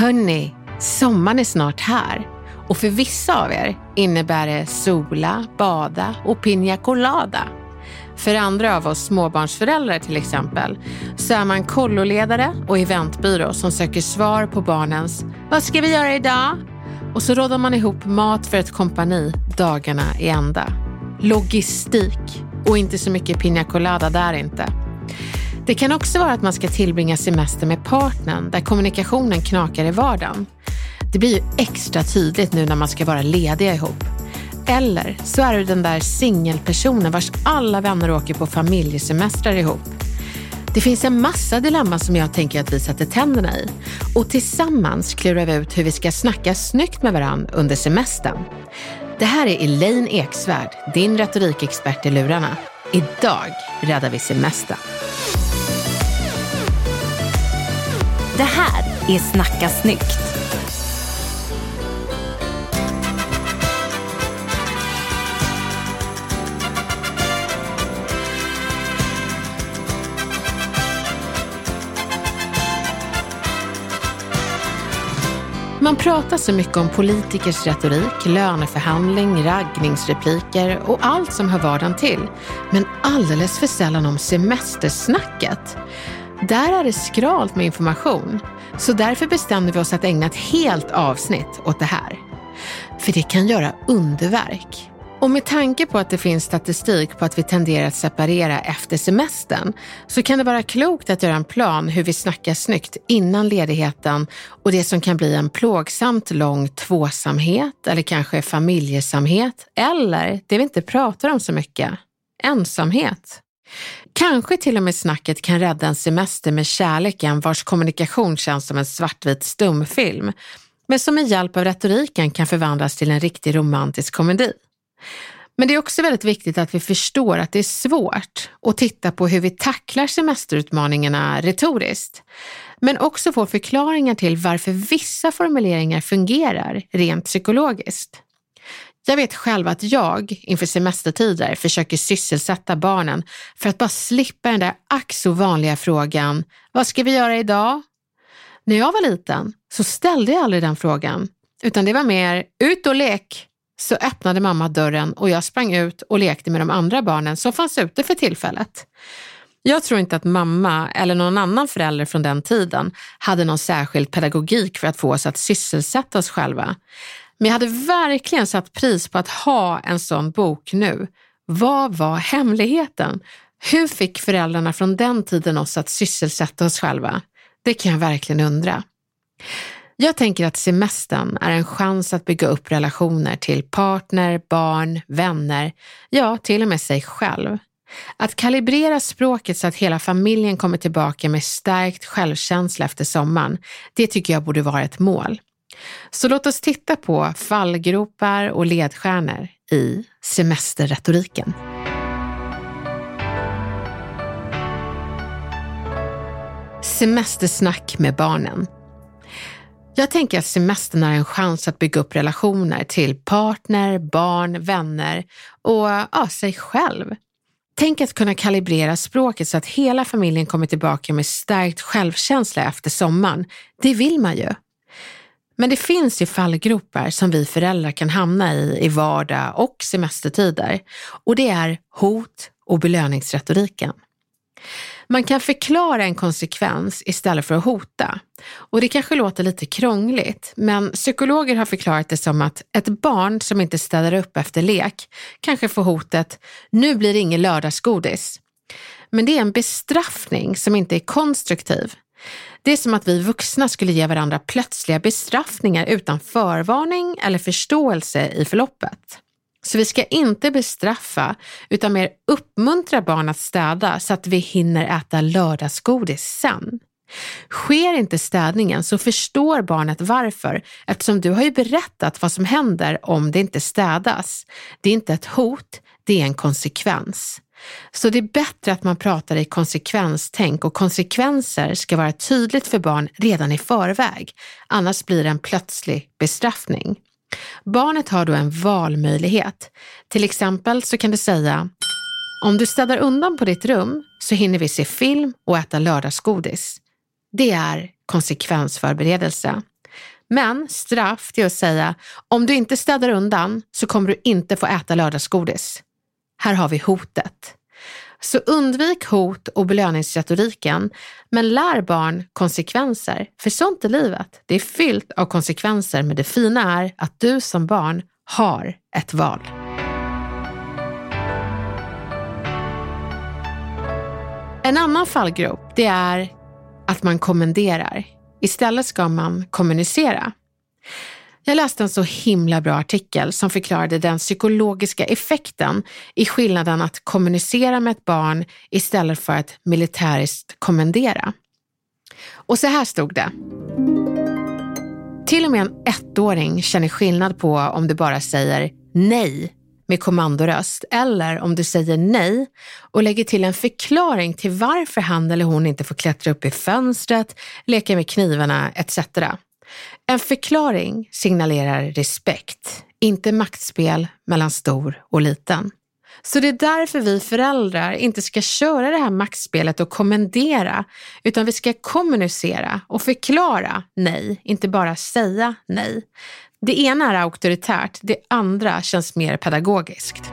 Hörni, sommaren är snart här. Och för vissa av er innebär det sola, bada och piña colada. För andra av oss småbarnsföräldrar till exempel så är man kolloledare och eventbyrå som söker svar på barnens “Vad ska vi göra idag?” och så rådar man ihop mat för ett kompani dagarna i ända. Logistik och inte så mycket piña colada där inte. Det kan också vara att man ska tillbringa semester med partnern där kommunikationen knakar i vardagen. Det blir ju extra tydligt nu när man ska vara lediga ihop. Eller så är du den där singelpersonen vars alla vänner åker på familjesemestrar ihop. Det finns en massa dilemman som jag tänker att vi sätter tänderna i och tillsammans klurar vi ut hur vi ska snacka snyggt med varandra under semestern. Det här är Elaine Eksvärd, din retorikexpert i lurarna. Idag räddar vi semestern. Det här är Snacka snyggt. Man pratar så mycket om politikers retorik, löneförhandling, raggningsrepliker och allt som hör vardagen till. Men alldeles för sällan om semestersnacket. Där är det skralt med information. Så därför bestämde vi oss att ägna ett helt avsnitt åt det här. För det kan göra underverk. Och med tanke på att det finns statistik på att vi tenderar att separera efter semestern så kan det vara klokt att göra en plan hur vi snackar snyggt innan ledigheten och det som kan bli en plågsamt lång tvåsamhet eller kanske familjesamhet eller det vi inte pratar om så mycket, ensamhet. Kanske till och med snacket kan rädda en semester med kärleken vars kommunikation känns som en svartvit stumfilm, men som med hjälp av retoriken kan förvandlas till en riktig romantisk komedi. Men det är också väldigt viktigt att vi förstår att det är svårt att titta på hur vi tacklar semesterutmaningarna retoriskt, men också få förklaringar till varför vissa formuleringar fungerar rent psykologiskt. Jag vet själv att jag inför semestertider försöker sysselsätta barnen för att bara slippa den där ack så vanliga frågan, vad ska vi göra idag? När jag var liten så ställde jag aldrig den frågan, utan det var mer ut och lek. Så öppnade mamma dörren och jag sprang ut och lekte med de andra barnen som fanns ute för tillfället. Jag tror inte att mamma eller någon annan förälder från den tiden hade någon särskild pedagogik för att få oss att sysselsätta oss själva. Men jag hade verkligen satt pris på att ha en sån bok nu. Vad var hemligheten? Hur fick föräldrarna från den tiden oss att sysselsätta oss själva? Det kan jag verkligen undra. Jag tänker att semestern är en chans att bygga upp relationer till partner, barn, vänner, ja till och med sig själv. Att kalibrera språket så att hela familjen kommer tillbaka med stärkt självkänsla efter sommaren, det tycker jag borde vara ett mål. Så låt oss titta på fallgropar och ledstjärnor i semesterretoriken. Semestersnack med barnen. Jag tänker att semestern är en chans att bygga upp relationer till partner, barn, vänner och ja, sig själv. Tänk att kunna kalibrera språket så att hela familjen kommer tillbaka med stärkt självkänsla efter sommaren. Det vill man ju. Men det finns ju fallgropar som vi föräldrar kan hamna i i vardag och semestertider och det är hot och belöningsretoriken. Man kan förklara en konsekvens istället för att hota. Och det kanske låter lite krångligt, men psykologer har förklarat det som att ett barn som inte städar upp efter lek kanske får hotet “nu blir det ingen lördagsgodis”. Men det är en bestraffning som inte är konstruktiv. Det är som att vi vuxna skulle ge varandra plötsliga bestraffningar utan förvarning eller förståelse i förloppet. Så vi ska inte bestraffa utan mer uppmuntra barn att städa så att vi hinner äta lördagsgodis sen. Sker inte städningen så förstår barnet varför eftersom du har ju berättat vad som händer om det inte städas. Det är inte ett hot, det är en konsekvens. Så det är bättre att man pratar i konsekvenstänk och konsekvenser ska vara tydligt för barn redan i förväg. Annars blir det en plötslig bestraffning. Barnet har då en valmöjlighet. Till exempel så kan du säga om du städar undan på ditt rum så hinner vi se film och äta lördagsgodis. Det är konsekvensförberedelse. Men straff det är att säga om du inte städar undan så kommer du inte få äta lördagsgodis. Här har vi hotet. Så undvik hot och belöningsretoriken, men lär barn konsekvenser. För sånt är livet. Det är fyllt av konsekvenser, men det fina är att du som barn har ett val. En annan fallgrop, det är att man kommenderar. Istället ska man kommunicera. Jag läste en så himla bra artikel som förklarade den psykologiska effekten i skillnaden att kommunicera med ett barn istället för att militäriskt kommendera. Och så här stod det. Till och med en ettåring känner skillnad på om du bara säger nej med kommandoröst eller om du säger nej och lägger till en förklaring till varför han eller hon inte får klättra upp i fönstret, leka med knivarna etc. En förklaring signalerar respekt, inte maktspel mellan stor och liten. Så det är därför vi föräldrar inte ska köra det här maktspelet och kommendera, utan vi ska kommunicera och förklara nej, inte bara säga nej. Det ena är auktoritärt, det andra känns mer pedagogiskt.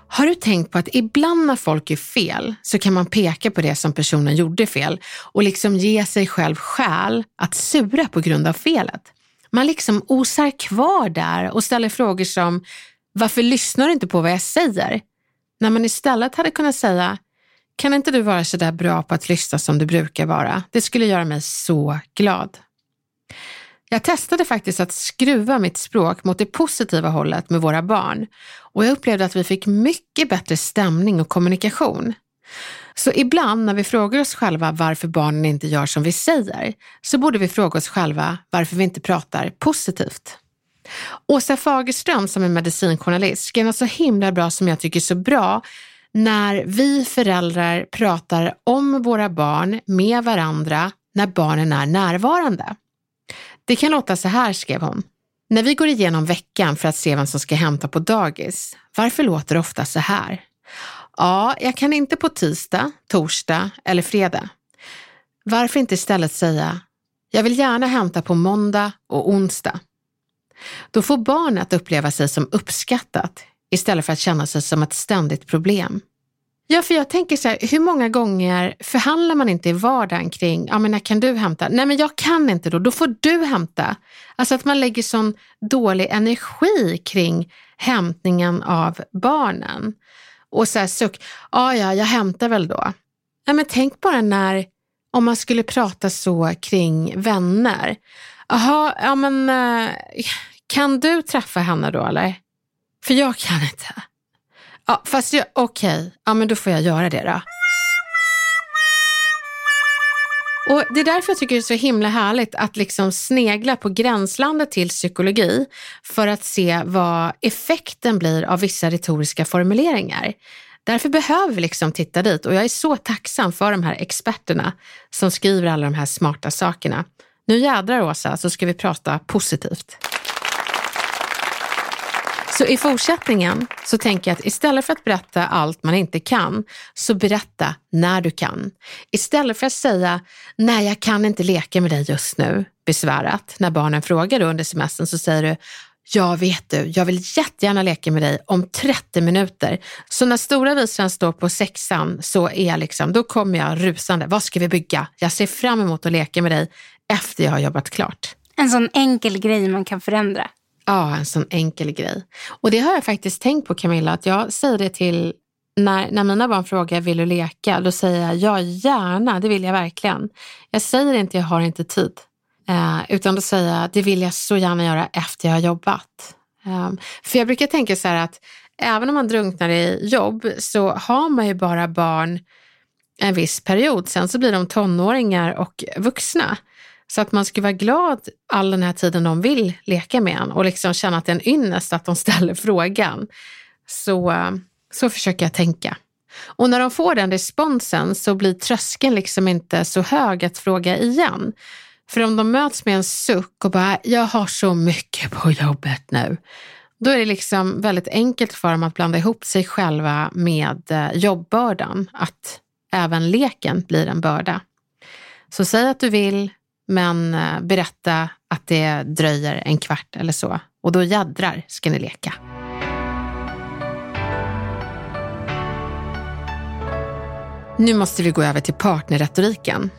Har du tänkt på att ibland när folk gör fel så kan man peka på det som personen gjorde fel och liksom ge sig själv skäl att sura på grund av felet? Man liksom osar kvar där och ställer frågor som varför lyssnar du inte på vad jag säger? När man istället hade kunnat säga kan inte du vara så där bra på att lyssna som du brukar vara? Det skulle göra mig så glad. Jag testade faktiskt att skruva mitt språk mot det positiva hållet med våra barn och jag upplevde att vi fick mycket bättre stämning och kommunikation. Så ibland när vi frågar oss själva varför barnen inte gör som vi säger, så borde vi fråga oss själva varför vi inte pratar positivt. Åsa Fagerström som är medicinjournalist skrev något så himla bra som jag tycker är så bra när vi föräldrar pratar om våra barn med varandra när barnen är närvarande. Det kan låta så här, skrev hon. När vi går igenom veckan för att se vem som ska hämta på dagis, varför låter det ofta så här? Ja, jag kan inte på tisdag, torsdag eller fredag. Varför inte istället säga, jag vill gärna hämta på måndag och onsdag. Då får barnet uppleva sig som uppskattat istället för att känna sig som ett ständigt problem. Ja, för jag tänker så här, hur många gånger förhandlar man inte i vardagen kring, ja men när kan du hämta? Nej men jag kan inte då, då får du hämta. Alltså att man lägger sån dålig energi kring hämtningen av barnen. Och så här suck, ja ja, jag hämtar väl då. Nej men tänk bara när, om man skulle prata så kring vänner. Jaha, ja men eh, kan du träffa henne då eller? För jag kan inte. Ja, fast okej, okay. ja men då får jag göra det då. Och Det är därför jag tycker det är så himla härligt att liksom snegla på gränslandet till psykologi för att se vad effekten blir av vissa retoriska formuleringar. Därför behöver vi liksom titta dit och jag är så tacksam för de här experterna som skriver alla de här smarta sakerna. Nu jädrar Åsa, så ska vi prata positivt. Så i fortsättningen så tänker jag att istället för att berätta allt man inte kan, så berätta när du kan. Istället för att säga, nej jag kan inte leka med dig just nu, besvärat. När barnen frågar under semestern så säger du, Ja, vet du, jag vill jättegärna leka med dig om 30 minuter. Så när stora visan står på sexan så är jag liksom, då kommer jag rusande. Vad ska vi bygga? Jag ser fram emot att leka med dig efter jag har jobbat klart. En sån enkel grej man kan förändra. Ja, en sån enkel grej. Och det har jag faktiskt tänkt på Camilla, att jag säger det till när, när mina barn frågar vill du leka, då säger jag ja gärna, det vill jag verkligen. Jag säger inte jag har inte tid, eh, utan då säger jag det vill jag så gärna göra efter jag har jobbat. Eh, för jag brukar tänka så här att även om man drunknar i jobb så har man ju bara barn en viss period, sen så blir de tonåringar och vuxna. Så att man ska vara glad all den här tiden de vill leka med en och liksom känna att det är en ynnest att de ställer frågan. Så, så försöker jag tänka. Och när de får den responsen så blir tröskeln liksom inte så hög att fråga igen. För om de möts med en suck och bara, jag har så mycket på jobbet nu. Då är det liksom väldigt enkelt för dem att blanda ihop sig själva med eh, jobbbördan. Att även leken blir en börda. Så säg att du vill, men eh, berätta att det dröjer en kvart eller så. Och då jädrar ska ni leka. Nu måste vi gå över till partnerretoriken.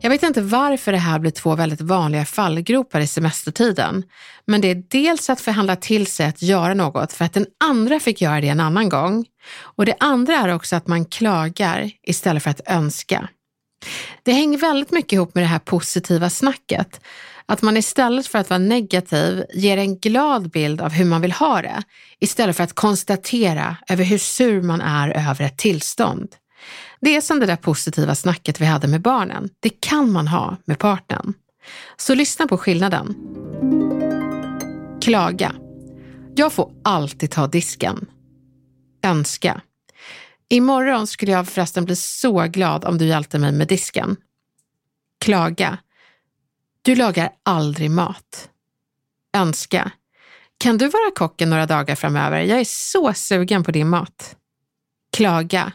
Jag vet inte varför det här blir två väldigt vanliga fallgropar i semestertiden. Men det är dels att förhandla till sig att göra något för att den andra fick göra det en annan gång. Och det andra är också att man klagar istället för att önska. Det hänger väldigt mycket ihop med det här positiva snacket. Att man istället för att vara negativ ger en glad bild av hur man vill ha det, istället för att konstatera över hur sur man är över ett tillstånd. Det är som det där positiva snacket vi hade med barnen. Det kan man ha med partnern. Så lyssna på skillnaden. Klaga. Jag får alltid ta disken. Önska. Imorgon skulle jag förresten bli så glad om du hjälpte mig med disken. Klaga. Du lagar aldrig mat. Önska. Kan du vara kocken några dagar framöver? Jag är så sugen på din mat. Klaga.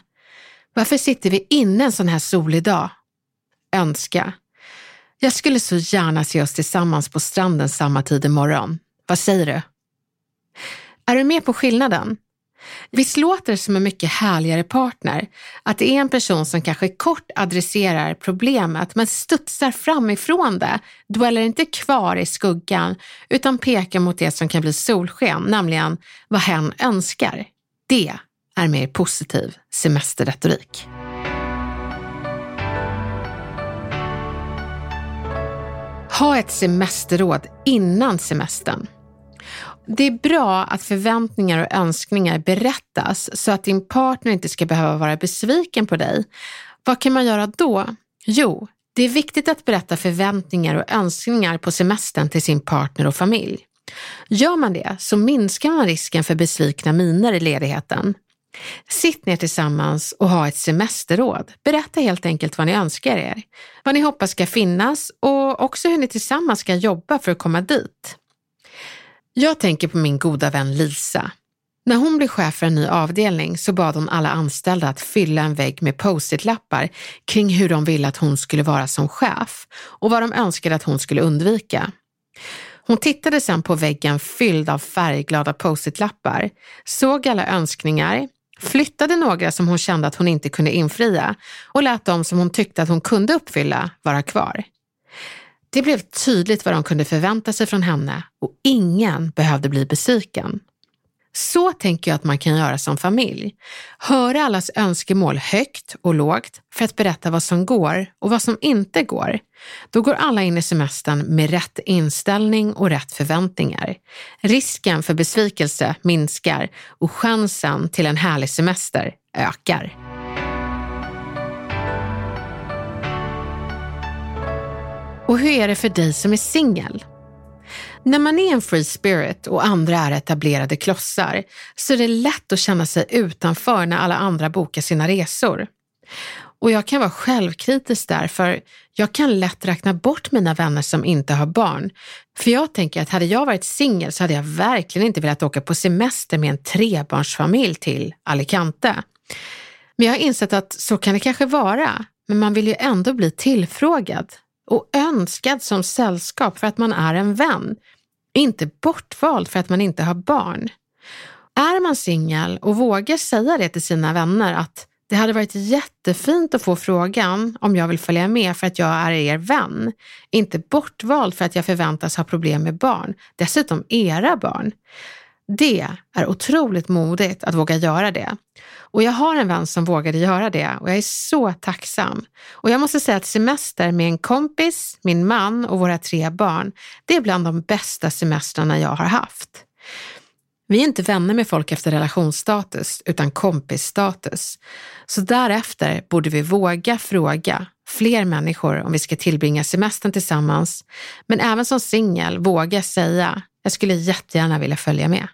Varför sitter vi inne en sån här solig dag? Önska. Jag skulle så gärna se oss tillsammans på stranden samma tid imorgon. Vad säger du? Är du med på skillnaden? Visst låter det som en mycket härligare partner? Att det är en person som kanske kort adresserar problemet men studsar framifrån det, Dväller inte kvar i skuggan utan pekar mot det som kan bli solsken, nämligen vad hen önskar. Det är mer positiv semesterretorik. Ha ett semesterråd innan semestern. Det är bra att förväntningar och önskningar berättas så att din partner inte ska behöva vara besviken på dig. Vad kan man göra då? Jo, det är viktigt att berätta förväntningar och önskningar på semestern till sin partner och familj. Gör man det så minskar man risken för besvikna miner i ledigheten. Sitt ner tillsammans och ha ett semesterråd. Berätta helt enkelt vad ni önskar er, vad ni hoppas ska finnas och också hur ni tillsammans ska jobba för att komma dit. Jag tänker på min goda vän Lisa. När hon blev chef för en ny avdelning så bad hon alla anställda att fylla en vägg med post-it-lappar kring hur de ville att hon skulle vara som chef och vad de önskade att hon skulle undvika. Hon tittade sedan på väggen fylld av färgglada post-it-lappar, såg alla önskningar, flyttade några som hon kände att hon inte kunde infria och lät de som hon tyckte att hon kunde uppfylla vara kvar. Det blev tydligt vad de kunde förvänta sig från henne och ingen behövde bli besviken. Så tänker jag att man kan göra som familj. Höra allas önskemål högt och lågt för att berätta vad som går och vad som inte går. Då går alla in i semestern med rätt inställning och rätt förväntningar. Risken för besvikelse minskar och chansen till en härlig semester ökar. Och hur är det för dig som är singel? När man är en free spirit och andra är etablerade klossar så är det lätt att känna sig utanför när alla andra bokar sina resor. Och jag kan vara självkritisk där, för jag kan lätt räkna bort mina vänner som inte har barn. För jag tänker att hade jag varit singel så hade jag verkligen inte velat åka på semester med en trebarnsfamilj till Alicante. Men jag har insett att så kan det kanske vara, men man vill ju ändå bli tillfrågad och önskad som sällskap för att man är en vän, inte bortvald för att man inte har barn. Är man singel och vågar säga det till sina vänner att det hade varit jättefint att få frågan om jag vill följa med för att jag är er vän. Inte bortvald för att jag förväntas ha problem med barn, dessutom era barn. Det är otroligt modigt att våga göra det. Och jag har en vän som vågade göra det och jag är så tacksam. Och jag måste säga att semester med en kompis, min man och våra tre barn, det är bland de bästa semestrarna jag har haft. Vi är inte vänner med folk efter relationsstatus, utan kompisstatus. Så därefter borde vi våga fråga fler människor om vi ska tillbringa semestern tillsammans, men även som singel våga säga, jag skulle jättegärna vilja följa med.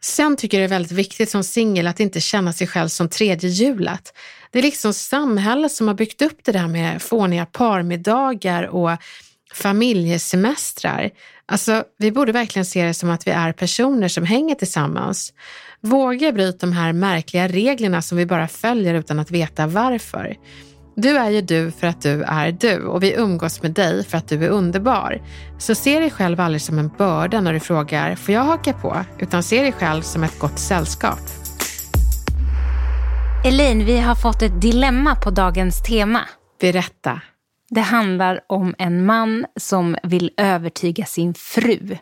Sen tycker jag det är väldigt viktigt som singel att inte känna sig själv som tredje hjulet. Det är liksom samhället som har byggt upp det där med fåniga parmiddagar och familjesemestrar. Alltså, vi borde verkligen se det som att vi är personer som hänger tillsammans. Våga bryta de här märkliga reglerna som vi bara följer utan att veta varför. Du är ju du för att du är du och vi umgås med dig för att du är underbar. Så se dig själv aldrig som en börda när du frågar, får jag haka på? Utan se dig själv som ett gott sällskap. Elaine, vi har fått ett dilemma på dagens tema. Berätta. Det handlar om en man som vill övertyga sin fru.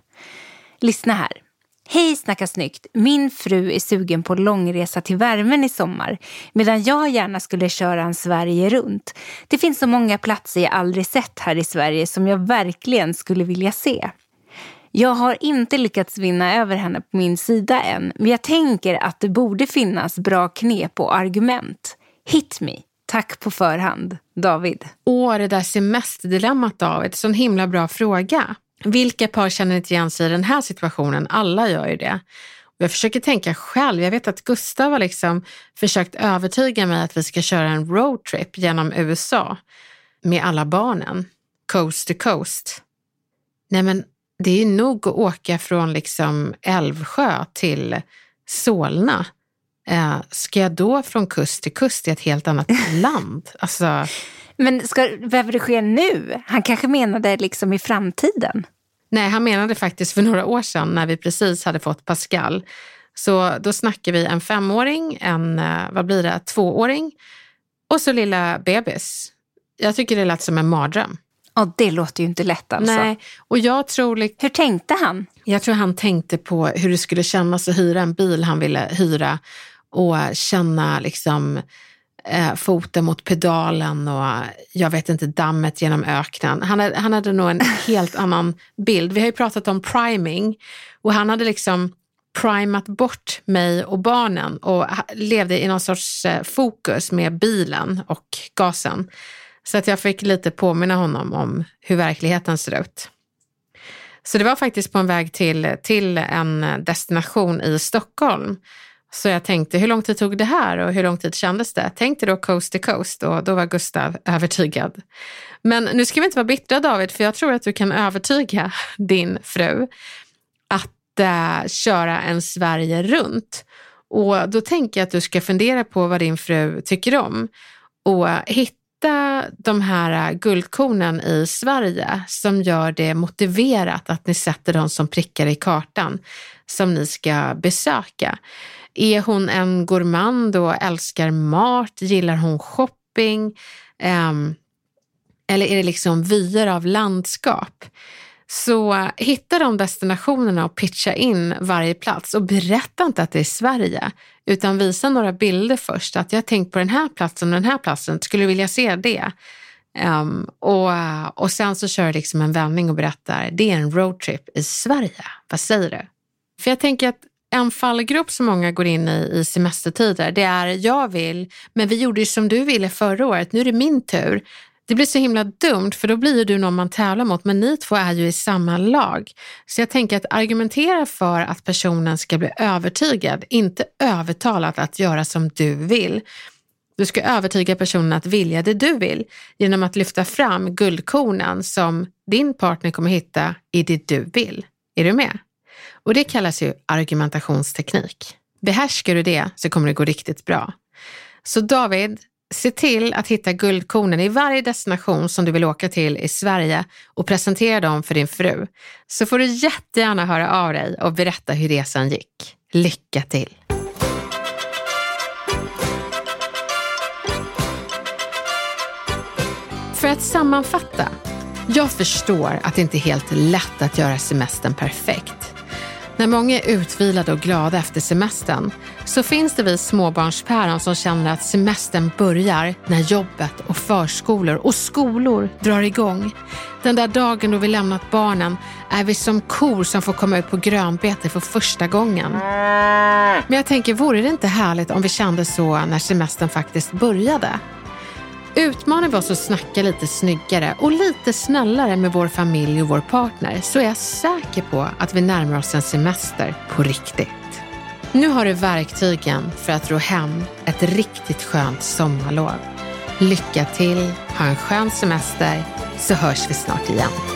Lyssna här. Hej Snacka snyggt! Min fru är sugen på långresa till värmen i sommar medan jag gärna skulle köra en Sverige runt. Det finns så många platser jag aldrig sett här i Sverige som jag verkligen skulle vilja se. Jag har inte lyckats vinna över henne på min sida än men jag tänker att det borde finnas bra knep och argument. Hit me! Tack på förhand, David. Åh, det där semesterdilemmat David, sån himla bra fråga. Vilka par känner inte igen sig i den här situationen? Alla gör ju det. Jag försöker tänka själv. Jag vet att Gustav har liksom försökt övertyga mig att vi ska köra en roadtrip genom USA med alla barnen, coast to coast. Nej men det är nog att åka från liksom Älvsjö till Solna. Eh, ska jag då från kust till kust i ett helt annat land? Alltså, men ska, behöver det ske nu? Han kanske menade liksom i framtiden. Nej, han menade faktiskt för några år sedan när vi precis hade fått Pascal. Så då snackar vi en femåring, en, eh, vad blir det, tvååring och så lilla bebis. Jag tycker det lät som en mardröm. Ja, det låter ju inte lätt alltså. Nej, och jag tror... Hur tänkte han? Jag tror han tänkte på hur det skulle kännas att hyra en bil han ville hyra och känna liksom eh, foten mot pedalen och jag vet inte, dammet genom öknen. Han hade, han hade nog en helt annan bild. Vi har ju pratat om priming och han hade liksom primat bort mig och barnen och levde i någon sorts eh, fokus med bilen och gasen. Så att jag fick lite påminna honom om hur verkligheten ser ut. Så det var faktiskt på en väg till, till en destination i Stockholm så jag tänkte, hur lång tid tog det här och hur lång tid kändes det? Tänkte då coast to coast och då var Gustav övertygad. Men nu ska vi inte vara bittra David, för jag tror att du kan övertyga din fru att äh, köra en Sverige runt. Och då tänker jag att du ska fundera på vad din fru tycker om och hitta de här eh, guldkornen i Sverige som gör det motiverat att ni sätter dem som prickar i kartan som ni ska besöka. Är hon en gourmand och älskar mat? Gillar hon shopping? Um, eller är det liksom vyer av landskap? Så hitta de destinationerna och pitcha in varje plats och berätta inte att det är Sverige, utan visa några bilder först. Att jag har tänkt på den här platsen och den här platsen, skulle vilja se det. Um, och, och sen så kör jag liksom en vändning och berättar, det är en roadtrip i Sverige. Vad säger du? För jag tänker att en fallgrop som många går in i i semestertider, det är jag vill, men vi gjorde ju som du ville förra året, nu är det min tur. Det blir så himla dumt för då blir ju du någon man tävlar mot men ni två är ju i samma lag. Så jag tänker att argumentera för att personen ska bli övertygad, inte övertalad att göra som du vill. Du ska övertyga personen att vilja det du vill genom att lyfta fram guldkornen som din partner kommer hitta i det du vill. Är du med? Och det kallas ju argumentationsteknik. Behärskar du det så kommer det gå riktigt bra. Så David, se till att hitta guldkornen i varje destination som du vill åka till i Sverige och presentera dem för din fru. Så får du jättegärna höra av dig och berätta hur resan gick. Lycka till! För att sammanfatta. Jag förstår att det inte är helt lätt att göra semestern perfekt. När många är utvilade och glada efter semestern så finns det vi småbarnspäron som känner att semestern börjar när jobbet och förskolor och skolor drar igång. Den där dagen då vi lämnat barnen är vi som kor som får komma ut på grönbete för första gången. Men jag tänker, vore det inte härligt om vi kände så när semestern faktiskt började? Utmanar vi oss att snacka lite snyggare och lite snällare med vår familj och vår partner så är jag säker på att vi närmar oss en semester på riktigt. Nu har du verktygen för att ro hem ett riktigt skönt sommarlov. Lycka till, ha en skön semester så hörs vi snart igen.